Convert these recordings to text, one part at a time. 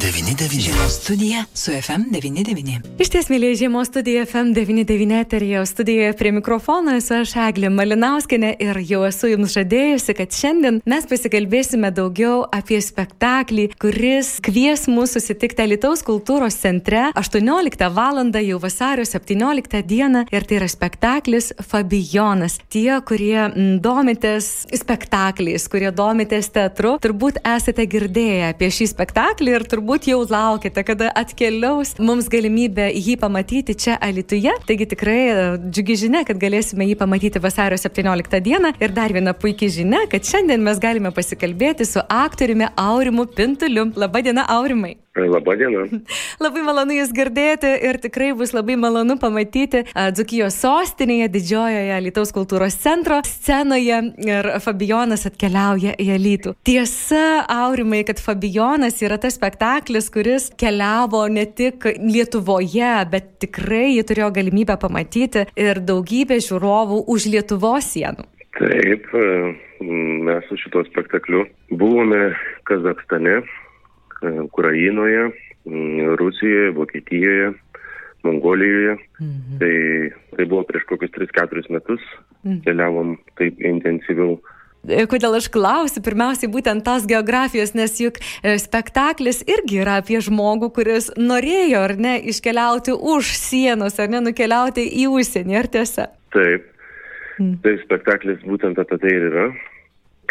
99. Studija su FM99. Iš ties, mėlyje žiemos studija FM99 eterija, studijoje prie mikrofono esu aš Eglė Malinauskinė ir jau esu jums žadėjusi, kad šiandien mes pasikalbėsime daugiau apie spektaklį, kuris kvies mūsų susitikti Lietuvos kultūros centre 18 val. jau vasario 17 dieną ir tai yra spektaklis Fabijonas. Tie, kurie domitės spektakliais, kurie domitės teatru, turbūt esate girdėję apie šį spektaklį ir turbūt jau laukite, kada atkeliaus mums galimybė jį pamatyti čia Alituje. Taigi tikrai e, džiugi žinia, kad galėsime jį pamatyti vasario 17 dieną. Ir dar viena puikia žinia, kad šiandien mes galime pasikalbėti su aktoriumi Aurimu Pintuliu. Labadiena, Aurimai. Labadiena. Labai malonu Jūs girdėti ir tikrai bus labai malonu pamatyti Dzukijos sostinėje, didžiojoje Lietuvos kultūros centro scenoje ir Fabijonas atkeliauja į Alytų. Tiesa, Aurimai, kad Fabijonas yra tas spektaklis, kuris keliavo ne tik Lietuvoje, bet tikrai jį turėjo galimybę pamatyti ir daugybė žiūrovų už Lietuvos sienų. Taip, mes su šituo spektakliu buvome Kazakstane, Ukrainoje, Rusijoje, Vokietijoje, Mongolijoje. Mhm. Tai, tai buvo prieš kokius 3-4 metus, mhm. keliavom taip intensyviau. Kodėl aš klausiu, pirmiausiai būtent tos geografijos, nes juk e, spektaklis irgi yra apie žmogų, kuris norėjo ar ne iškeliauti už sienos, ar ne nukeliauti į užsienį, ar tiesa? Taip. Mm. Tai spektaklis būtent apie tai ir yra,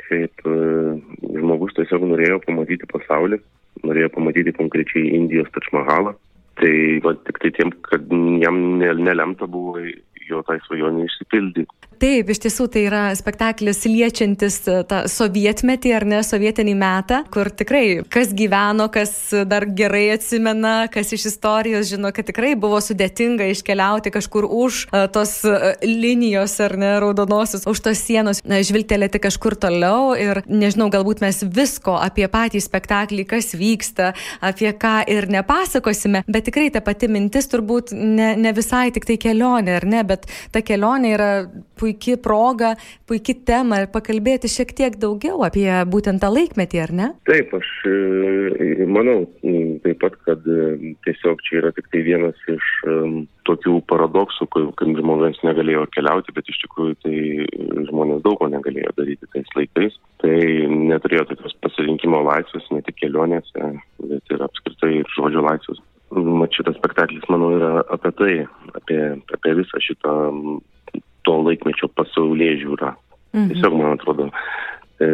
kaip uh, žmogus tiesiog norėjo pamatyti pasaulį, norėjo pamatyti konkrečiai Indijos Tačmahalą. Tai va, tik tai tiem, kad jam nelemta buvo jo tai svajonė išsipildyti. Taip, iš tiesų tai yra spektaklis liečiantis e, tą sovietmetį ar ne sovietinį metą, kur tikrai kas gyveno, kas dar gerai atsimena, kas iš istorijos žino, kad tikrai buvo sudėtinga iškeliauti kažkur už uh, tos uh, linijos ar ne raudonosios, už tos sienos, žvilgtelėti kažkur toliau ir nežinau, galbūt mes visko apie patį spektaklį, kas vyksta, apie ką ir nepasakosime, bet tikrai ta pati mintis turbūt ne, ne visai tik tai kelionė, ar ne, bet ta kelionė yra puikia proga, puikia tema ir pakalbėti šiek tiek daugiau apie būtent tą laikmetį, ar ne? Taip, aš e, manau taip pat, kad e, tiesiog čia yra tik tai vienas iš um, tokių paradoksų, kad žmonės negalėjo keliauti, bet iš tikrųjų tai žmonės daug ko negalėjo daryti tais laikais. Tai neturėjo tokios pasirinkimo laisvės, ne tik kelionėse, bet ir apskritai ir žodžio laisvės. Mat šitas spektaklis, manau, yra apie tai, apie, apie visą šitą to laikmečio pasaulyje žiūra. Mhm. Tiesiog, man atrodo, e,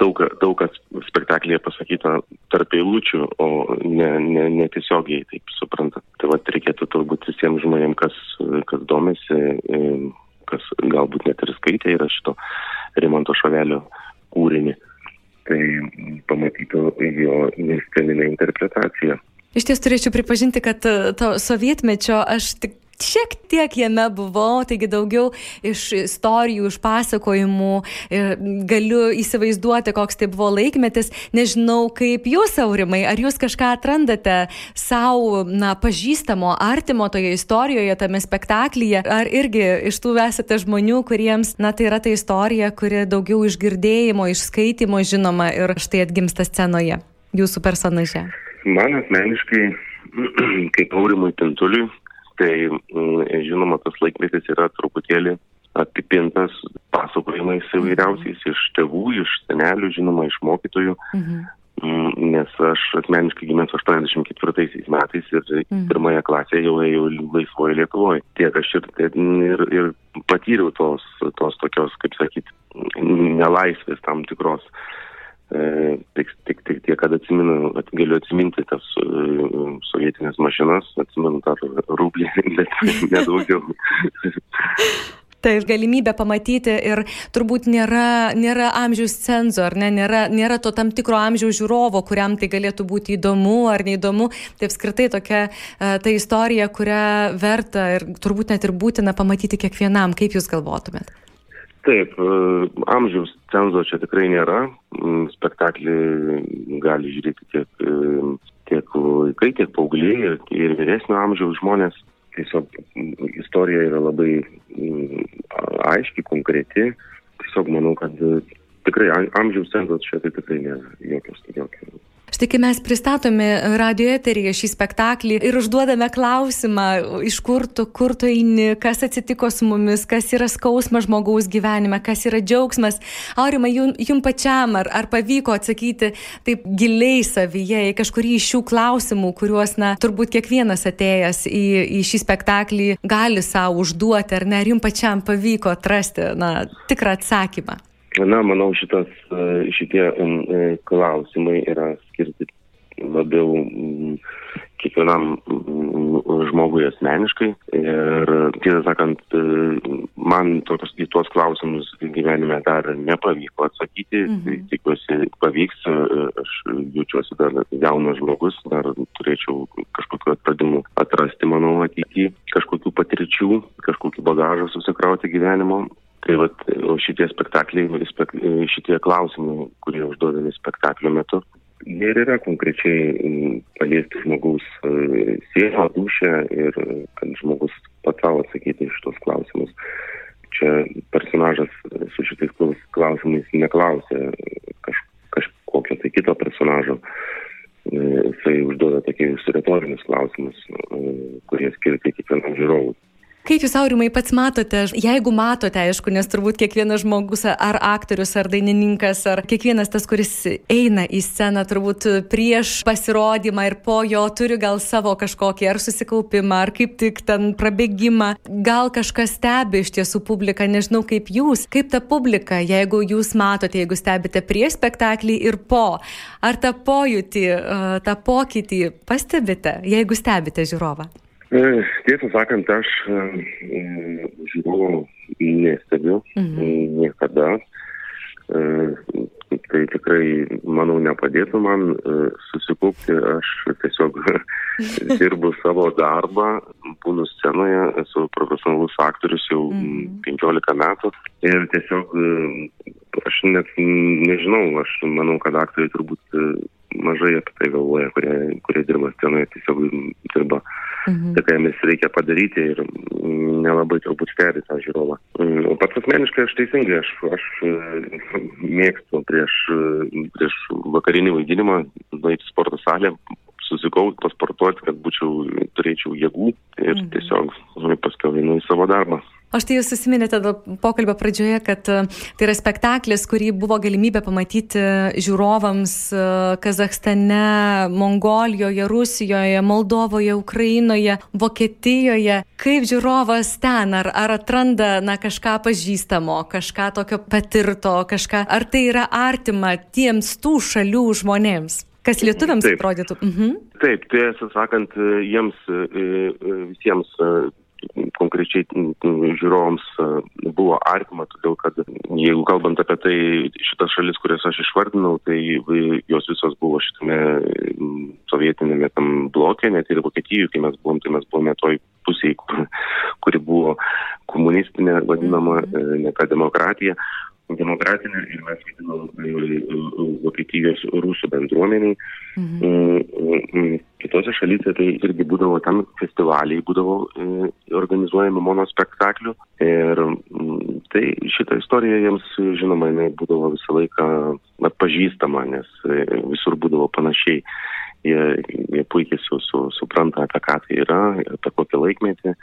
daug, daug kas spektaklėje pasakyta tarp eilučių, o ne, ne, ne tiesiogiai, taip supranta. Tai vad reikėtų turbūt visiems žmonėms, kas, kas domisi, e, kas galbūt net ir skaitė yra šito Rimanto Šavelio kūrinį, tai pamatytų jo sceninę interpretaciją. Iš ties turėčiau pripažinti, kad to sovietmečio aš tik šiek tiek jame buvau, taigi daugiau iš istorijų, iš pasakojimų galiu įsivaizduoti, koks tai buvo laikmetis. Nežinau, kaip jūs, Aurimai, ar jūs kažką atrandate savo, na, pažįstamo, artimo toje istorijoje, tame spektaklyje, ar irgi iš tų esate žmonių, kuriems, na, tai yra ta istorija, kuri daugiau iš girdėjimo, iš skaitimo žinoma ir štai atgimsta scenoje, jūsų personaže. Man asmeniškai, kaip Aurimui Pintuliui, tai mm, žinoma tas laikmetis yra truputėlį apipintas pasakojimais įvairiausiais iš tėvų, iš senelių, žinoma, iš mokytojų. Mhm. Mm, nes aš asmeniškai gimęs 84 metais ir mhm. pirmoje klasėje jau ėjau laisvoje Lietuvoje. Tiek aš ir, ir, ir patyriau tos, tos tokios, kaip sakyti, nelaisvės tam tikros. E, tik, tik, tik tiek, kad atsimenu, at, galiu atsiminti tas uh, sovietinės mašinas, atsimenu dar rublį, bet nedaugiau. Taip, galimybė pamatyti ir turbūt nėra, nėra amžiaus cenzo, ar ne, nėra, nėra to tam tikro amžiaus žiūrovo, kuriam tai galėtų būti įdomu ar neįdomu. Tai apskritai tokia uh, ta istorija, kurią verta ir turbūt net ir būtina pamatyti kiekvienam. Kaip Jūs galvotumėt? Taip, e, amžiaus cenzo čia tikrai nėra. Mm, spektaklį gali žiūrėti tiek, e, tiek vaikai, tiek paaugliai ir, vyresnio amžiaus žmonės. Tiesiog istorija yra labai aiški, konkreti. Tiesiog manau, kad tikrai amžiaus cenzas čia tai tikrai nėra jokios. jokios Štai kai mes pristatome radio eteryje šį spektaklį ir užduodame klausimą, iš kur tu, kur tu eini, kas atsitiko su mumis, kas yra skausmas žmogaus gyvenime, kas yra džiaugsmas. Aurimai, jum, jum pačiam ar, ar pavyko atsakyti taip giliai savyje į kažkurį iš šių klausimų, kuriuos, na, turbūt kiekvienas atėjęs į, į šį spektaklį gali savo užduoti, ar ne, ar jum pačiam pavyko atrasti, na, tikrą atsakymą? Na, manau, šitas, e, šitie e, klausimai yra skirti labiau kiekvienam žmogui asmeniškai. Ir tiesą sakant, e, man tokios, į tuos klausimus gyvenime dar nepavyko atsakyti. Mhm. Tikiuosi, pavyks. Aš jaučiuosi dar jaunas žmogus, dar turėčiau kažkokiu atradimu atrasti, manau, ateityje kažkokių patirčių, kažkokį bagažą susikrauti gyvenimo. Tai vat, šitie spektakliai, šitie klausimai, kurie užduodami spektaklio metu, jie ir yra konkrečiai paliesti žmogaus e, sielą, dušę ir kad žmogus pats savo atsakyti iš tos klausimus. Čia personažas su šitais klausimais neklausė kaž, kažkokio tai kito personažo. E, jisai užduoda tokius retorinius klausimus, e, kurie skirti kiekvienam žiūrovui. Kaip jūs, Aurimai, pats matote, jeigu matote, aišku, nes turbūt kiekvienas žmogus, ar aktorius, ar dainininkas, ar kiekvienas tas, kuris eina į sceną, turbūt prieš pasirodymą ir po jo turi gal savo kažkokį ar susikaupimą, ar kaip tik ten prabėgimą, gal kažkas stebi iš tiesų publiką, nežinau kaip jūs, kaip ta publika, jeigu jūs matote, jeigu stebite prieš spektaklį ir po, ar tą pojūtį, tą pokytį pastebite, jeigu stebite žiūrovą? E, tiesą sakant, aš e, žiūrovų nestebiu mhm. niekada. E, tai tikrai, manau, nepadėtų man susikaupti. Aš tiesiog dirbu savo darbą, būnu scenoje, esu profesionalus aktorius jau mhm. 15 metų ir tiesiog aš net nežinau, aš manau, kad aktoriai turbūt mažai apie tai galvoja, kurie, kurie dirba scenoje, tiesiog dirba mhm. Tai, ką jiems reikia padaryti ir nelabai turbūt stebi tą žiūrovą. O pats asmeniškai aš teisingai, aš, aš e, mėgstu prieš, prieš vakarinį vaidinimą nueiti sporto salę, susikauti, pasportuoti, kad būčiau, turėčiau jėgų ir mhm. tiesiog paskui einu į savo darbą. O štai jūs susiminėte pokalbio pradžioje, kad e, tai yra spektaklis, kurį buvo galimybė pamatyti žiūrovams e, Kazakstane, Mongolijoje, Rusijoje, Moldovoje, Ukrainoje, Vokietijoje. Kaip žiūrovas ten, ar, ar atranda na, kažką pažįstamo, kažką tokio patirto, kažką, ar tai yra artima tiems tų šalių žmonėms? Kas lietuviams Taip. atrodytų? Mhm. Taip, tiesą sakant, jiems e, visiems konkrečiai žiūrovams e, buvo artima, todėl kad jeigu kalbant apie tai, šitas šalis, kurias aš išvardinau, tai jos visos buvo šitame sovietinėme tam blokė, net ir Vokietijoje, kai mes buvom, tai mes buvome toj pusėje, kuri buvo komunistinė, vadinama, mhm. e, ne ta demokratija demokratinė ir mes vadinom e, e, Vokietijos rusų bendruomeniai. Mhm. Kitose šalyse tai irgi būdavo tam festivaliai, būdavo e, organizuojami monospektaklių. Ir tai šitą istoriją jiems, žinoma, jinai būdavo visą laiką atpažįstama, nes visur būdavo panašiai. Jie, jie puikiai su, su, supranta, apie ką tai yra, apie kokį laikmetį.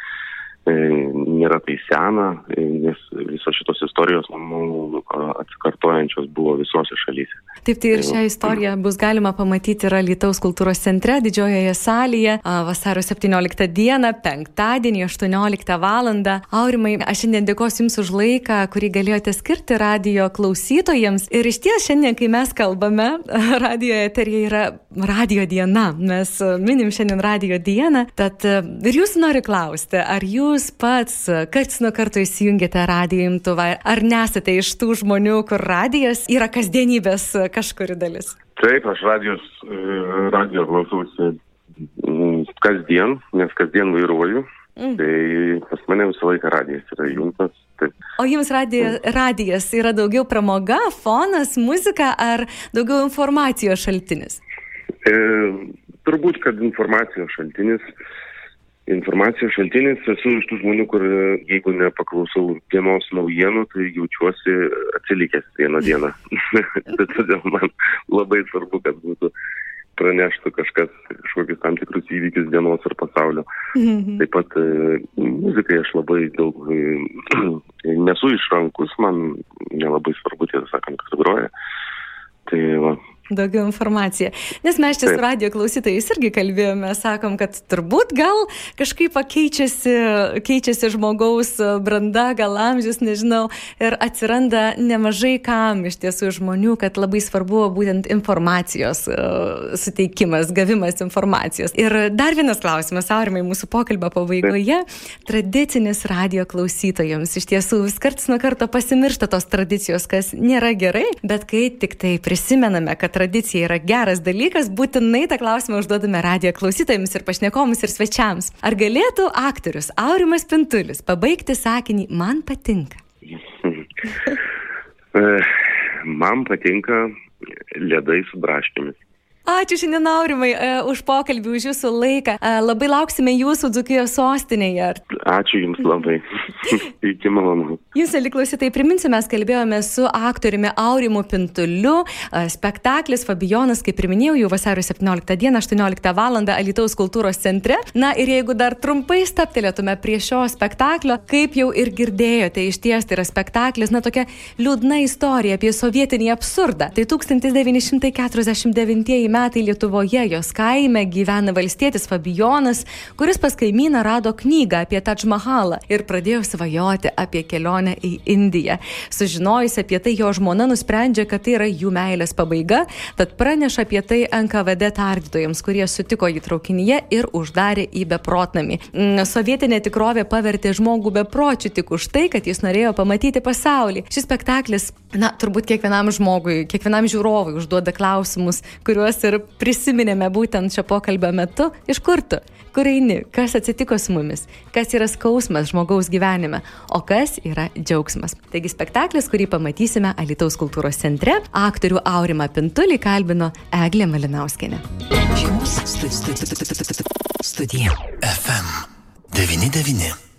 E, nėra tai sena, nes visos šitos istorijos, manau, atsikartojančios buvo visose šalyse. Taip, tai ir šią istoriją bus galima pamatyti ir Lietuvos kultūros centre, didžiojoje salėje, vasario 17 dieną, penktadienį, 18 val. Aurimai, aš šiandien dėkosiu Jums už laiką, kurį galėjote skirti radio klausytojams. Ir iš ties šiandien, kai mes kalbame, radio eterija yra radio diena. Mes minim šiandien radio dieną. Tad ir Jūs noriu klausti, ar Jūs pats karts nuo karto įsijungiate radijo imtuvą, ar nesate iš tų žmonių, kur radijas yra kasdienybės kažkuri dalis? Taip, aš radijos, e, radijo klausausi mm, kasdien, nes kasdien vairuoju. Mm. Tai pas mane visą laiką radijas yra jungtas. Taip. O jums radija, radijas yra daugiau pramoga, fonas, muzika ar daugiau informacijos šaltinis? E, turbūt, kad informacijos šaltinis. E, informacijos šaltinis esu iš tų žmonių, kur jeigu nepaklausau dienos naujienų, tai jaučiuosi atsilikęs vieną dieną. Bet todėl man labai svarbu, kad būtų praneštų kažkas, kažkokius tam tikrus įvykius dienos ar pasaulio. Mhm. Taip pat e, muzikai aš labai daug e, nesu išrankus, man nelabai svarbu, tiesą sakant, kas groja. Tai va, daugiau informaciją. Nes mes čia su radio klausytojais irgi kalbėjome, sakom, kad turbūt gal kažkaip keičiasi, keičiasi žmogaus branda, gal amžius, nežinau, ir atsiranda nemažai kam iš tiesų žmonių, kad labai svarbu būtent informacijos uh, suteikimas, gavimas informacijos. Ir dar vienas klausimas, aurimai, mūsų pokalbio pabaigoje, tradicinis radio klausytojams. Iš tiesų, vis karts nuo karto pasimiršta tos tradicijos, kas nėra gerai, bet kai tik tai prisimename, kad tradicija yra geras dalykas, būtinai tą klausimą užduodame radijo klausytojams ir pašnekomus ir svečiams. Ar galėtų aktorius Aurimas Pintulis pabaigti sakinį man patinka? man patinka ledai su braškėmis. Ačiū šiandien Aurimai uh, už pokalbį, už jūsų laiką. Uh, labai lauksime jūsų Dzukijos sostinėje. Ačiū Jums labai. Iki malonu. Jūs, liklausytai, priminsiu, mes kalbėjome su aktoriumi Aurimu Pintuliu. Uh, spektaklis Fabijonas, kaip ir minėjau, jau vasario 17 dieną, 18 val. Alitaus kultūros centre. Na ir jeigu dar trumpai staptelėtume prie šio spektaklio, kaip jau ir girdėjote, iš ties tai yra spektaklis, na tokia liūdna istorija apie sovietinį absurdą. Tai 1949 metai Lietuvoje, jos kaime gyvena valstietis Fabijonas, kuris pas kaimyną rado knygą apie Taj Mahalą ir pradėjo svajoti apie kelionę į Indiją. Sužinojus apie tai, jo žmona nusprendžia, kad tai yra jų meilės pabaiga, tad praneša apie tai NKVD tardytojams, kurie sutiko jį traukinyje ir uždarė į beprotnamį. Mm, sovietinė tikrovė pavertė žmogų bepročių tik už tai, kad jis norėjo pamatyti pasaulį. Šis spektaklis, na, turbūt kiekvienam žmogui, kiekvienam žiūrovui užduoda klausimus, kuriuos ir prisiminėme būtent šio pokalbio metu, iš kur tu, kur eini, kas atsitiko su mumis, kas yra skausmas žmogaus gyvenime, o kas yra džiaugsmas. Taigi spektaklis, kurį pamatysime Alitaus kultūros centre, aktorių Aurimą Pintulį kalbino Eglė Malinauskinė. Studija FM 99.